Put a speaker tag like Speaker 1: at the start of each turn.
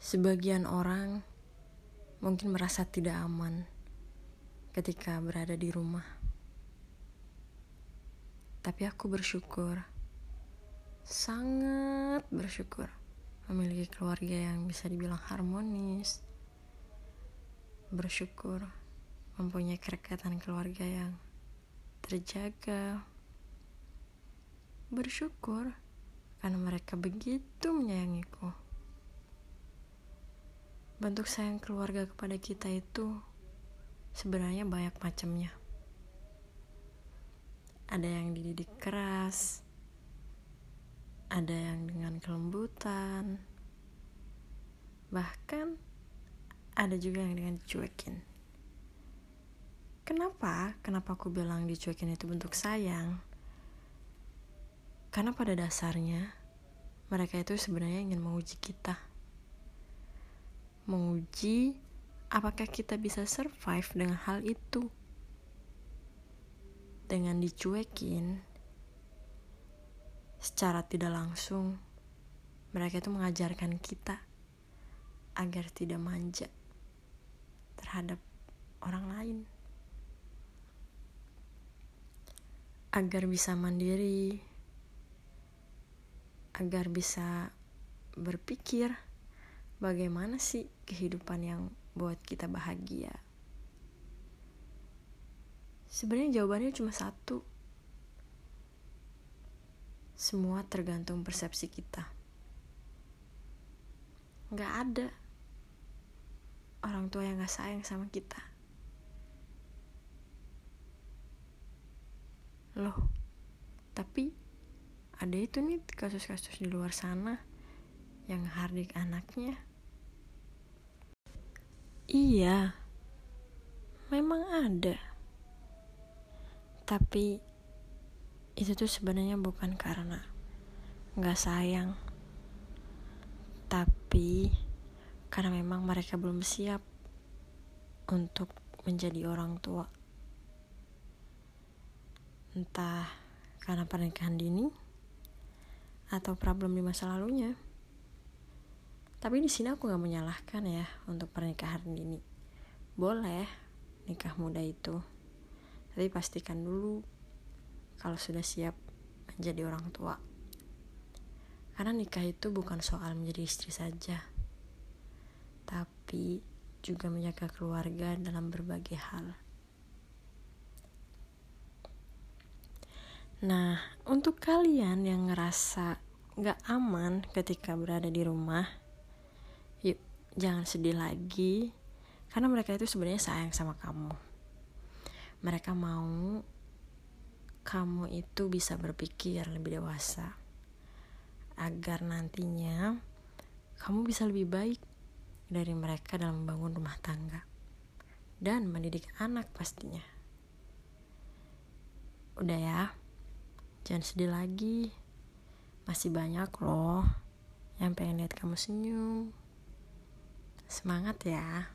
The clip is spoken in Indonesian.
Speaker 1: Sebagian orang mungkin merasa tidak aman ketika berada di rumah. Tapi aku bersyukur, sangat bersyukur memiliki keluarga yang bisa dibilang harmonis. Bersyukur mempunyai kerekatan keluarga yang terjaga. Bersyukur karena mereka begitu menyayangiku. Bentuk sayang keluarga kepada kita itu sebenarnya banyak macamnya. Ada yang dididik keras, ada yang dengan kelembutan, bahkan ada juga yang dengan dicuekin. Kenapa? Kenapa aku bilang dicuekin itu bentuk sayang? Karena pada dasarnya mereka itu sebenarnya ingin menguji kita. Menguji apakah kita bisa survive dengan hal itu. Dengan dicuekin secara tidak langsung mereka itu mengajarkan kita agar tidak manja terhadap orang lain. Agar bisa mandiri, agar bisa berpikir bagaimana sih kehidupan yang buat kita bahagia. Sebenarnya jawabannya cuma satu. Semua tergantung persepsi kita. Gak ada orang tua yang gak sayang sama kita. Loh, tapi ada itu nih kasus-kasus di luar sana yang hardik anaknya. Iya, memang ada. Tapi itu tuh sebenarnya bukan karena nggak sayang, tapi karena memang mereka belum siap untuk menjadi orang tua. Entah karena pernikahan dini atau problem di masa lalunya. Tapi di sini aku gak menyalahkan ya untuk pernikahan dini. Boleh nikah muda itu. Tapi pastikan dulu kalau sudah siap menjadi orang tua. Karena nikah itu bukan soal menjadi istri saja. Tapi juga menjaga keluarga dalam berbagai hal. Nah, untuk kalian yang ngerasa gak aman ketika berada di rumah, jangan sedih lagi, karena mereka itu sebenarnya sayang sama kamu. Mereka mau kamu itu bisa berpikir lebih dewasa, agar nantinya kamu bisa lebih baik dari mereka dalam membangun rumah tangga dan mendidik anak pastinya. Udah ya. Jangan sedih lagi. Masih banyak loh yang pengen lihat kamu senyum. Semangat ya.